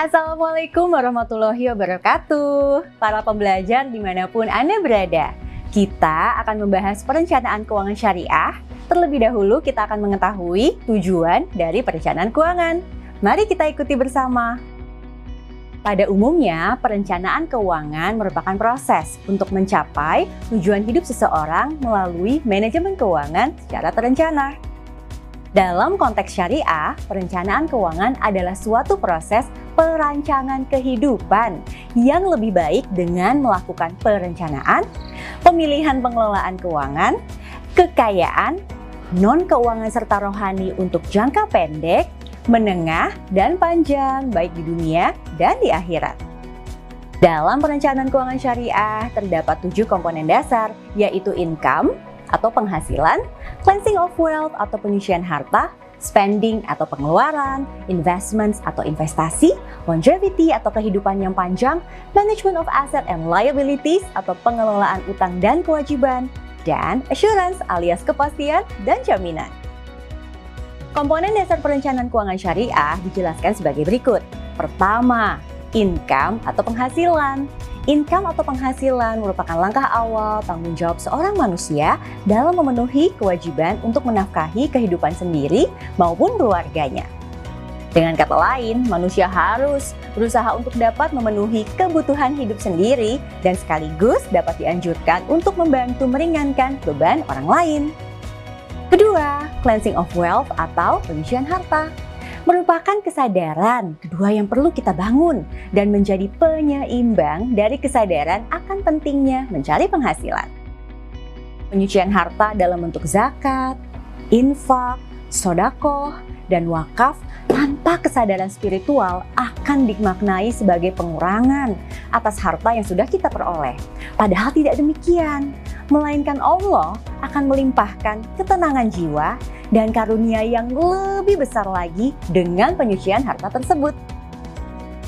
Assalamualaikum warahmatullahi wabarakatuh. Para pembelajar di mana pun Anda berada, kita akan membahas perencanaan keuangan syariah. Terlebih dahulu kita akan mengetahui tujuan dari perencanaan keuangan. Mari kita ikuti bersama. Pada umumnya, perencanaan keuangan merupakan proses untuk mencapai tujuan hidup seseorang melalui manajemen keuangan secara terencana. Dalam konteks syariah, perencanaan keuangan adalah suatu proses perancangan kehidupan yang lebih baik dengan melakukan perencanaan, pemilihan pengelolaan keuangan, kekayaan, non-keuangan serta rohani untuk jangka pendek, menengah, dan panjang baik di dunia dan di akhirat. Dalam perencanaan keuangan syariah terdapat tujuh komponen dasar, yaitu income, atau penghasilan, cleansing of wealth atau penyucian harta, spending atau pengeluaran, investments atau investasi, longevity atau kehidupan yang panjang, management of asset and liabilities atau pengelolaan utang dan kewajiban, dan assurance alias kepastian dan jaminan. Komponen dasar perencanaan keuangan syariah dijelaskan sebagai berikut. Pertama, income atau penghasilan. Income atau penghasilan merupakan langkah awal tanggung jawab seorang manusia dalam memenuhi kewajiban untuk menafkahi kehidupan sendiri maupun keluarganya. Dengan kata lain, manusia harus berusaha untuk dapat memenuhi kebutuhan hidup sendiri dan sekaligus dapat dianjurkan untuk membantu meringankan beban orang lain. Kedua, cleansing of wealth atau penyucian harta merupakan kesadaran kedua yang perlu kita bangun dan menjadi penyeimbang dari kesadaran akan pentingnya mencari penghasilan. Penyucian harta dalam bentuk zakat, infak, sodakoh, dan wakaf tanpa kesadaran spiritual akan dimaknai sebagai pengurangan atas harta yang sudah kita peroleh. Padahal tidak demikian, melainkan Allah akan melimpahkan ketenangan jiwa dan karunia yang lebih besar lagi dengan penyucian harta tersebut.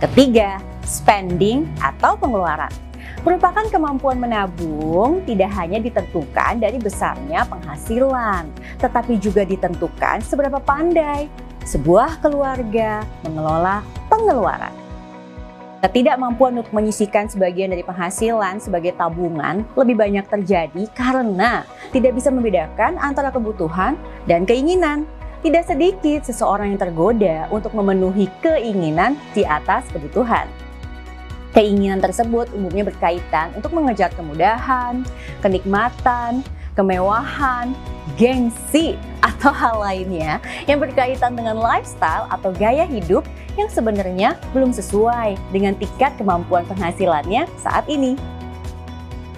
Ketiga, spending atau pengeluaran merupakan kemampuan menabung tidak hanya ditentukan dari besarnya penghasilan, tetapi juga ditentukan seberapa pandai sebuah keluarga mengelola pengeluaran. Ketidakmampuan untuk menyisikan sebagian dari penghasilan sebagai tabungan lebih banyak terjadi karena tidak bisa membedakan antara kebutuhan dan keinginan. Tidak sedikit seseorang yang tergoda untuk memenuhi keinginan di atas kebutuhan. Keinginan tersebut umumnya berkaitan untuk mengejar kemudahan, kenikmatan, kemewahan, gengsi, atau hal lainnya yang berkaitan dengan lifestyle atau gaya hidup yang sebenarnya belum sesuai dengan tingkat kemampuan penghasilannya saat ini.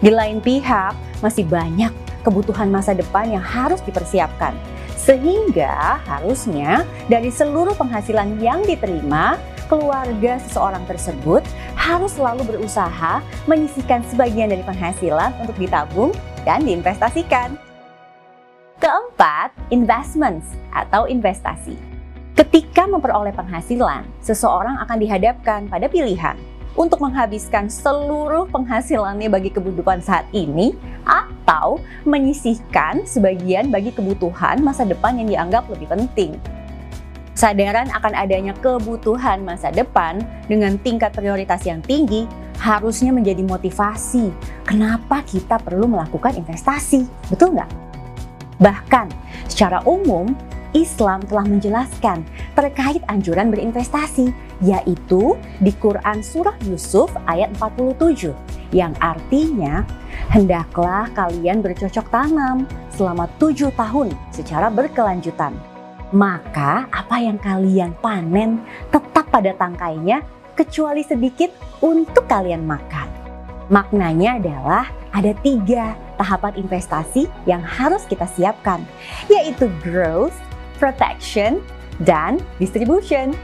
Di lain pihak, masih banyak kebutuhan masa depan yang harus dipersiapkan. Sehingga harusnya dari seluruh penghasilan yang diterima, keluarga seseorang tersebut harus selalu berusaha menyisihkan sebagian dari penghasilan untuk ditabung dan diinvestasikan. Keempat, investments atau investasi. Ketika memperoleh penghasilan, seseorang akan dihadapkan pada pilihan untuk menghabiskan seluruh penghasilannya bagi kebutuhan saat ini atau menyisihkan sebagian bagi kebutuhan masa depan yang dianggap lebih penting. Sadaran akan adanya kebutuhan masa depan dengan tingkat prioritas yang tinggi harusnya menjadi motivasi kenapa kita perlu melakukan investasi. Betul nggak? Bahkan secara umum Islam telah menjelaskan terkait anjuran berinvestasi, yaitu di Quran Surah Yusuf ayat 47, yang artinya, hendaklah kalian bercocok tanam selama tujuh tahun secara berkelanjutan. Maka apa yang kalian panen tetap pada tangkainya kecuali sedikit untuk kalian makan. Maknanya adalah ada tiga tahapan investasi yang harus kita siapkan, yaitu growth, protection, dan distribution.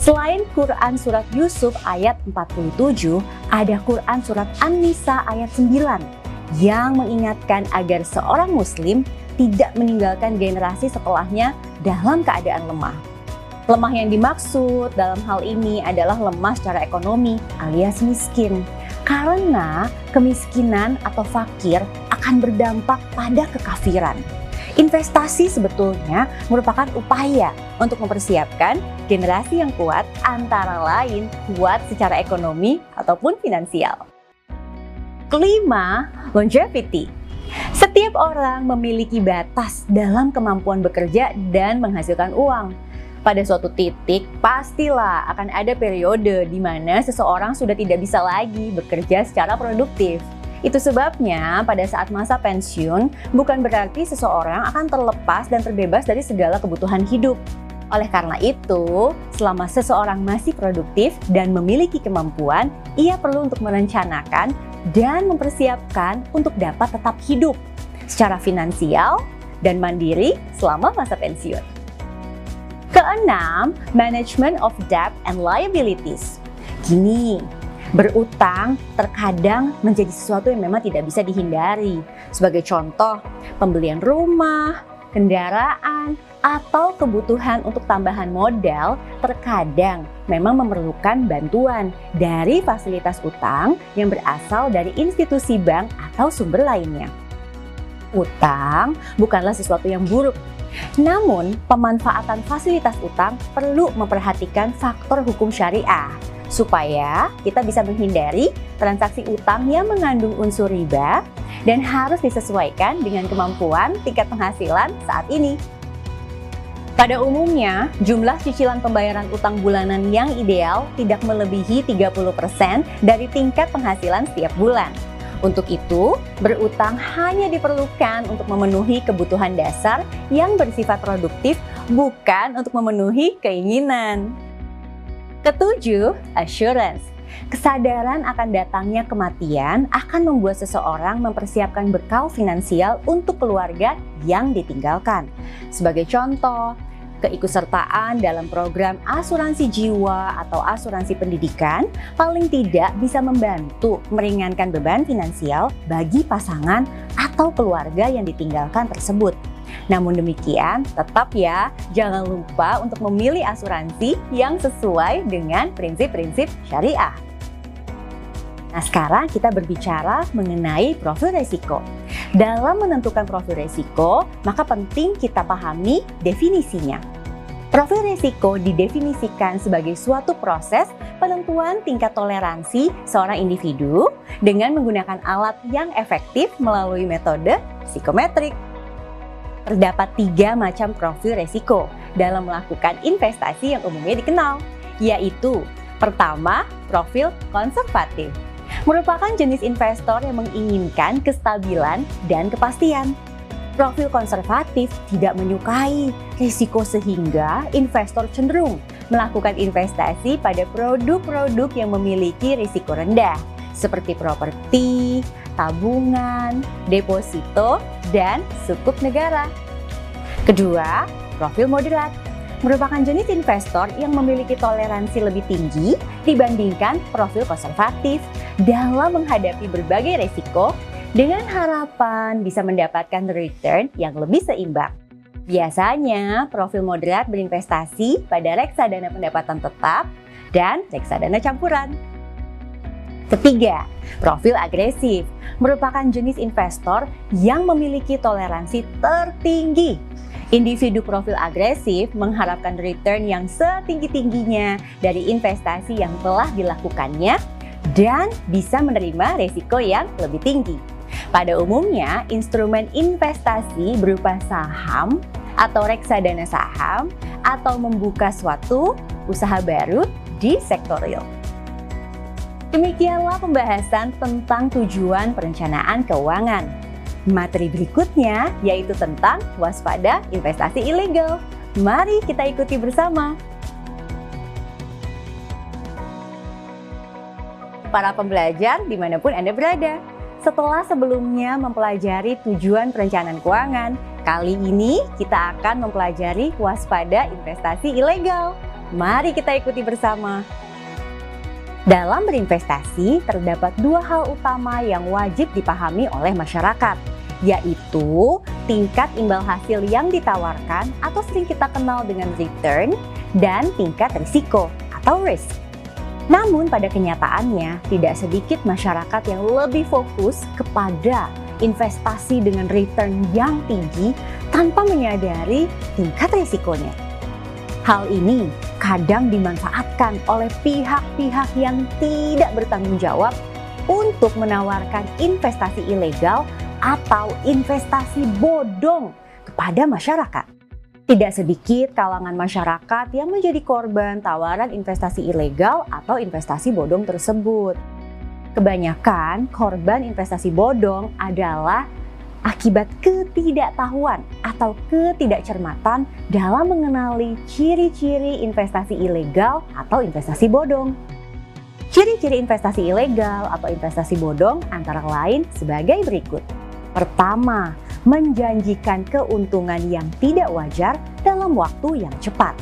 Selain Quran Surat Yusuf ayat 47, ada Quran Surat An-Nisa ayat 9 yang mengingatkan agar seorang muslim tidak meninggalkan generasi setelahnya dalam keadaan lemah. Lemah yang dimaksud dalam hal ini adalah lemah secara ekonomi alias miskin karena kemiskinan atau fakir akan berdampak pada kekafiran. Investasi sebetulnya merupakan upaya untuk mempersiapkan generasi yang kuat antara lain kuat secara ekonomi ataupun finansial. Kelima, longevity. Setiap orang memiliki batas dalam kemampuan bekerja dan menghasilkan uang. Pada suatu titik, pastilah akan ada periode di mana seseorang sudah tidak bisa lagi bekerja secara produktif. Itu sebabnya pada saat masa pensiun bukan berarti seseorang akan terlepas dan terbebas dari segala kebutuhan hidup. Oleh karena itu, selama seseorang masih produktif dan memiliki kemampuan, ia perlu untuk merencanakan dan mempersiapkan untuk dapat tetap hidup secara finansial dan mandiri selama masa pensiun. Keenam, management of debt and liabilities. Gini, Berutang terkadang menjadi sesuatu yang memang tidak bisa dihindari. Sebagai contoh, pembelian rumah, kendaraan, atau kebutuhan untuk tambahan modal terkadang memang memerlukan bantuan dari fasilitas utang yang berasal dari institusi bank atau sumber lainnya. Utang bukanlah sesuatu yang buruk, namun pemanfaatan fasilitas utang perlu memperhatikan faktor hukum syariah supaya kita bisa menghindari transaksi utang yang mengandung unsur riba dan harus disesuaikan dengan kemampuan tingkat penghasilan saat ini. Pada umumnya, jumlah cicilan pembayaran utang bulanan yang ideal tidak melebihi 30% dari tingkat penghasilan setiap bulan. Untuk itu, berutang hanya diperlukan untuk memenuhi kebutuhan dasar yang bersifat produktif, bukan untuk memenuhi keinginan. Ketujuh, assurance. Kesadaran akan datangnya kematian akan membuat seseorang mempersiapkan bekal finansial untuk keluarga yang ditinggalkan. Sebagai contoh, keikutsertaan dalam program asuransi jiwa atau asuransi pendidikan paling tidak bisa membantu meringankan beban finansial bagi pasangan atau keluarga yang ditinggalkan tersebut. Namun demikian, tetap ya, jangan lupa untuk memilih asuransi yang sesuai dengan prinsip-prinsip syariah. Nah, sekarang kita berbicara mengenai profil resiko. Dalam menentukan profil resiko, maka penting kita pahami definisinya. Profil resiko didefinisikan sebagai suatu proses penentuan tingkat toleransi seorang individu dengan menggunakan alat yang efektif melalui metode psikometrik. Terdapat tiga macam profil resiko dalam melakukan investasi yang umumnya dikenal, yaitu pertama, profil konservatif. Merupakan jenis investor yang menginginkan kestabilan dan kepastian. Profil konservatif tidak menyukai risiko sehingga investor cenderung melakukan investasi pada produk-produk yang memiliki risiko rendah seperti properti, tabungan, deposito, dan sukuk negara. Kedua, profil moderat merupakan jenis investor yang memiliki toleransi lebih tinggi dibandingkan profil konservatif dalam menghadapi berbagai resiko dengan harapan bisa mendapatkan return yang lebih seimbang. Biasanya, profil moderat berinvestasi pada reksadana pendapatan tetap dan reksadana campuran. Ketiga, profil agresif merupakan jenis investor yang memiliki toleransi tertinggi. Individu profil agresif mengharapkan return yang setinggi-tingginya dari investasi yang telah dilakukannya dan bisa menerima resiko yang lebih tinggi. Pada umumnya, instrumen investasi berupa saham atau reksadana saham atau membuka suatu usaha baru di sektor real. Demikianlah pembahasan tentang tujuan perencanaan keuangan. Materi berikutnya yaitu tentang waspada investasi ilegal. Mari kita ikuti bersama. Para pembelajar di mana pun Anda berada, setelah sebelumnya mempelajari tujuan perencanaan keuangan, kali ini kita akan mempelajari waspada investasi ilegal. Mari kita ikuti bersama. Dalam berinvestasi, terdapat dua hal utama yang wajib dipahami oleh masyarakat, yaitu tingkat imbal hasil yang ditawarkan atau sering kita kenal dengan return dan tingkat risiko atau risk. Namun pada kenyataannya, tidak sedikit masyarakat yang lebih fokus kepada investasi dengan return yang tinggi tanpa menyadari tingkat risikonya. Hal ini kadang dimanfaatkan oleh pihak-pihak yang tidak bertanggung jawab untuk menawarkan investasi ilegal atau investasi bodong kepada masyarakat. Tidak sedikit kalangan masyarakat yang menjadi korban tawaran investasi ilegal atau investasi bodong tersebut. Kebanyakan korban investasi bodong adalah akibat ketidaktahuan atau ketidakcermatan dalam mengenali ciri-ciri investasi ilegal atau investasi bodong. Ciri-ciri investasi ilegal atau investasi bodong antara lain sebagai berikut. Pertama, menjanjikan keuntungan yang tidak wajar dalam waktu yang cepat.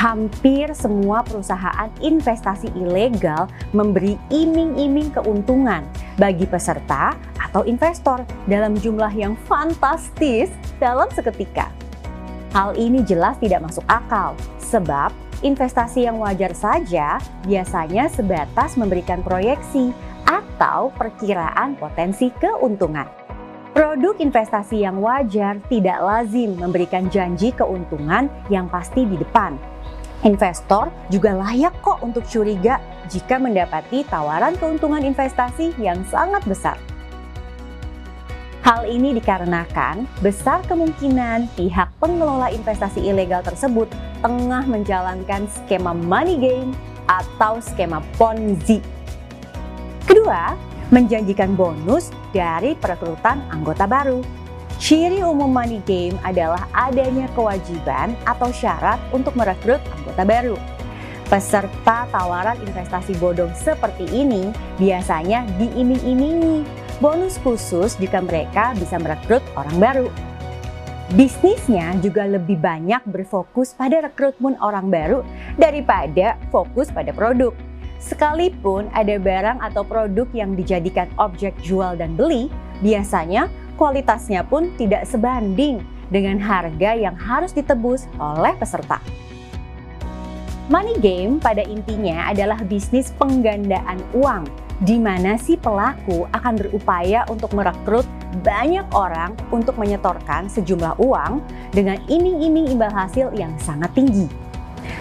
Hampir semua perusahaan investasi ilegal memberi iming-iming keuntungan bagi peserta atau investor dalam jumlah yang fantastis dalam seketika. Hal ini jelas tidak masuk akal, sebab investasi yang wajar saja biasanya sebatas memberikan proyeksi atau perkiraan potensi keuntungan. Produk investasi yang wajar tidak lazim memberikan janji keuntungan yang pasti di depan. Investor juga layak kok untuk curiga jika mendapati tawaran keuntungan investasi yang sangat besar. Hal ini dikarenakan besar kemungkinan pihak pengelola investasi ilegal tersebut tengah menjalankan skema money game atau skema Ponzi. Kedua, menjanjikan bonus dari perekrutan anggota baru. Ciri umum money game adalah adanya kewajiban atau syarat untuk merekrut anggota baru. Peserta tawaran investasi bodong seperti ini biasanya diiming-imingi bonus khusus jika mereka bisa merekrut orang baru. Bisnisnya juga lebih banyak berfokus pada rekrutmen orang baru daripada fokus pada produk. Sekalipun ada barang atau produk yang dijadikan objek jual dan beli, biasanya kualitasnya pun tidak sebanding dengan harga yang harus ditebus oleh peserta. Money game pada intinya adalah bisnis penggandaan uang, di mana si pelaku akan berupaya untuk merekrut banyak orang untuk menyetorkan sejumlah uang dengan iming-iming imbal hasil yang sangat tinggi.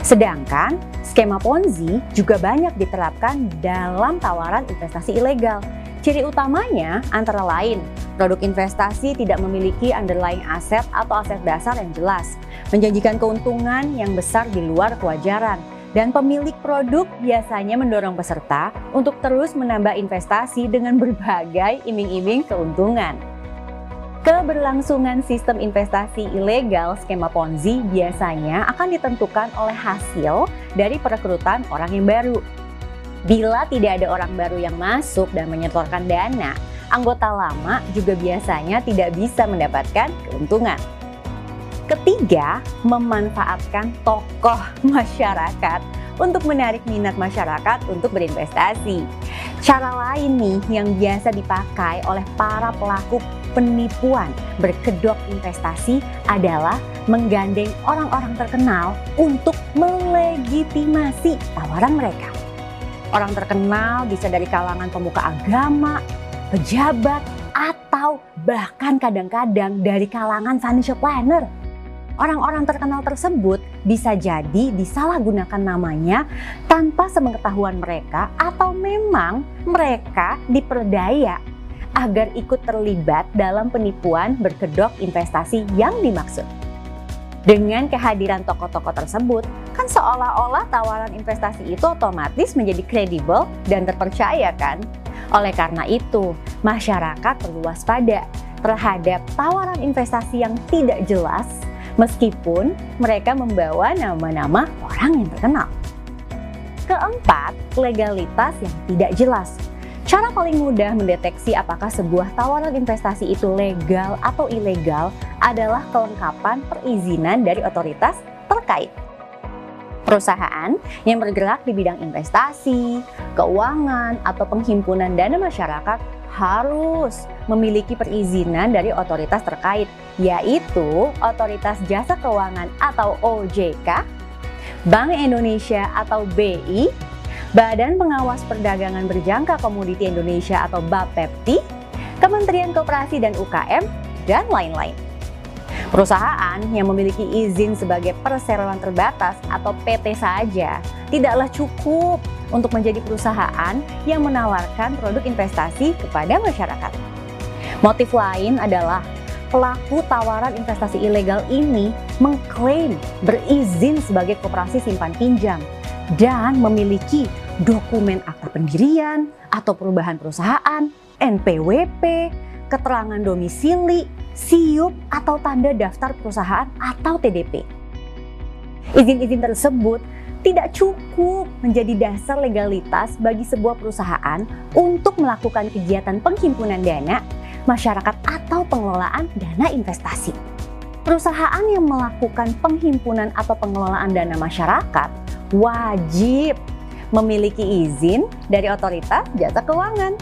Sedangkan skema Ponzi juga banyak diterapkan dalam tawaran investasi ilegal. Ciri utamanya antara lain, produk investasi tidak memiliki underlying aset atau aset dasar yang jelas, menjanjikan keuntungan yang besar di luar kewajaran, dan pemilik produk biasanya mendorong peserta untuk terus menambah investasi dengan berbagai iming-iming keuntungan. Keberlangsungan sistem investasi ilegal skema Ponzi biasanya akan ditentukan oleh hasil dari perekrutan orang yang baru. Bila tidak ada orang baru yang masuk dan menyetorkan dana, anggota lama juga biasanya tidak bisa mendapatkan keuntungan. Ketiga, memanfaatkan tokoh masyarakat untuk menarik minat masyarakat untuk berinvestasi. Cara lain nih yang biasa dipakai oleh para pelaku penipuan berkedok investasi adalah menggandeng orang-orang terkenal untuk melegitimasi tawaran mereka. Orang terkenal bisa dari kalangan pemuka agama, pejabat, atau bahkan kadang-kadang dari kalangan financial planner. Orang-orang terkenal tersebut bisa jadi disalahgunakan namanya tanpa sepengetahuan mereka atau memang mereka diperdaya agar ikut terlibat dalam penipuan berkedok investasi yang dimaksud. Dengan kehadiran tokoh-tokoh tersebut, kan seolah-olah tawaran investasi itu otomatis menjadi kredibel dan terpercaya kan? Oleh karena itu, masyarakat perlu waspada terhadap tawaran investasi yang tidak jelas meskipun mereka membawa nama-nama orang yang terkenal. Keempat, legalitas yang tidak jelas. Cara paling mudah mendeteksi apakah sebuah tawaran investasi itu legal atau ilegal adalah kelengkapan perizinan dari otoritas terkait. Perusahaan yang bergerak di bidang investasi, keuangan, atau penghimpunan dana masyarakat harus memiliki perizinan dari otoritas terkait, yaitu Otoritas Jasa Keuangan atau OJK, Bank Indonesia atau BI, Badan Pengawas Perdagangan Berjangka Komoditi Indonesia atau BAPEPTI, Kementerian Koperasi dan UKM, dan lain-lain. Perusahaan yang memiliki izin sebagai perseroan terbatas atau PT saja tidaklah cukup untuk menjadi perusahaan yang menawarkan produk investasi kepada masyarakat. Motif lain adalah pelaku tawaran investasi ilegal ini mengklaim berizin sebagai koperasi simpan pinjam dan memiliki dokumen akta pendirian atau perubahan perusahaan, NPWP, keterangan domisili, SIUP atau tanda daftar perusahaan atau TDP. Izin-izin tersebut tidak cukup menjadi dasar legalitas bagi sebuah perusahaan untuk melakukan kegiatan penghimpunan dana masyarakat atau pengelolaan dana investasi. Perusahaan yang melakukan penghimpunan atau pengelolaan dana masyarakat wajib memiliki izin dari otoritas jasa keuangan.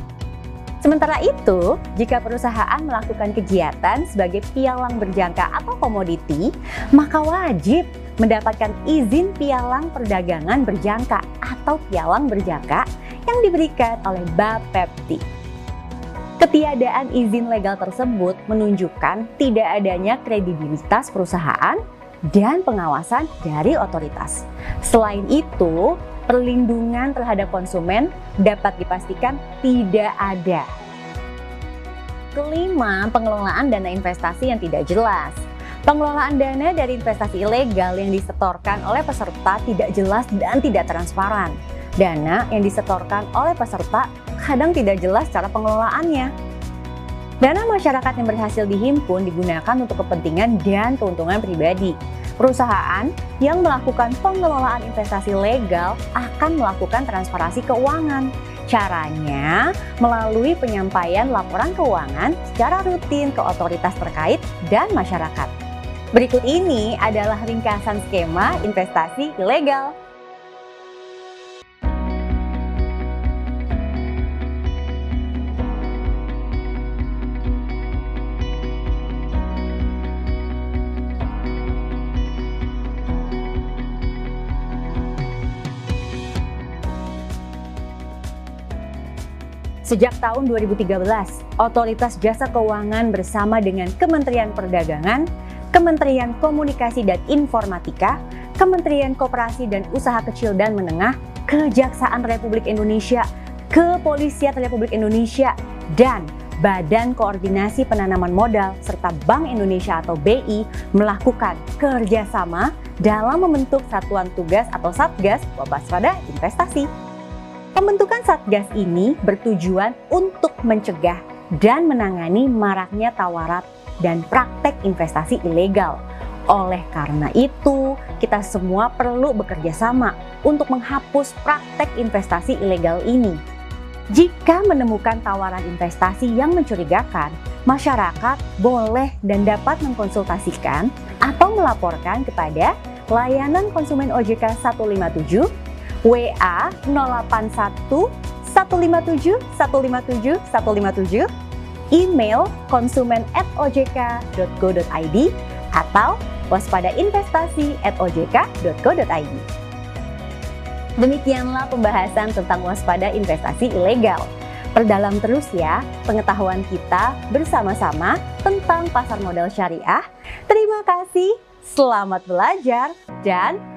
Sementara itu, jika perusahaan melakukan kegiatan sebagai pialang berjangka atau komoditi, maka wajib mendapatkan izin pialang perdagangan berjangka atau pialang berjangka yang diberikan oleh Bapepti. Ketiadaan izin legal tersebut menunjukkan tidak adanya kredibilitas perusahaan dan pengawasan dari otoritas. Selain itu, perlindungan terhadap konsumen dapat dipastikan tidak ada. Kelima, pengelolaan dana investasi yang tidak jelas. Pengelolaan dana dari investasi ilegal yang disetorkan oleh peserta tidak jelas dan tidak transparan. Dana yang disetorkan oleh peserta kadang tidak jelas cara pengelolaannya. Dana masyarakat yang berhasil dihimpun digunakan untuk kepentingan dan keuntungan pribadi, Perusahaan yang melakukan pengelolaan investasi legal akan melakukan transparansi keuangan. Caranya melalui penyampaian laporan keuangan secara rutin ke otoritas terkait dan masyarakat. Berikut ini adalah ringkasan skema investasi ilegal. Sejak tahun 2013, Otoritas Jasa Keuangan bersama dengan Kementerian Perdagangan, Kementerian Komunikasi dan Informatika, Kementerian Koperasi dan Usaha Kecil dan Menengah, Kejaksaan Republik Indonesia, Kepolisian Republik Indonesia, dan Badan Koordinasi Penanaman Modal serta Bank Indonesia atau BI melakukan kerjasama dalam membentuk satuan tugas atau satgas waspada investasi. Pembentukan Satgas ini bertujuan untuk mencegah dan menangani maraknya tawaran dan praktek investasi ilegal. Oleh karena itu, kita semua perlu bekerja sama untuk menghapus praktek investasi ilegal ini. Jika menemukan tawaran investasi yang mencurigakan, masyarakat boleh dan dapat mengkonsultasikan atau melaporkan kepada layanan konsumen OJK 157 WA 081 157 157 157, email konsumen at ojk.go.id atau waspada investasi at ojk.go.id. Demikianlah pembahasan tentang waspada investasi ilegal. Perdalam terus ya pengetahuan kita bersama-sama tentang pasar modal syariah. Terima kasih, selamat belajar, dan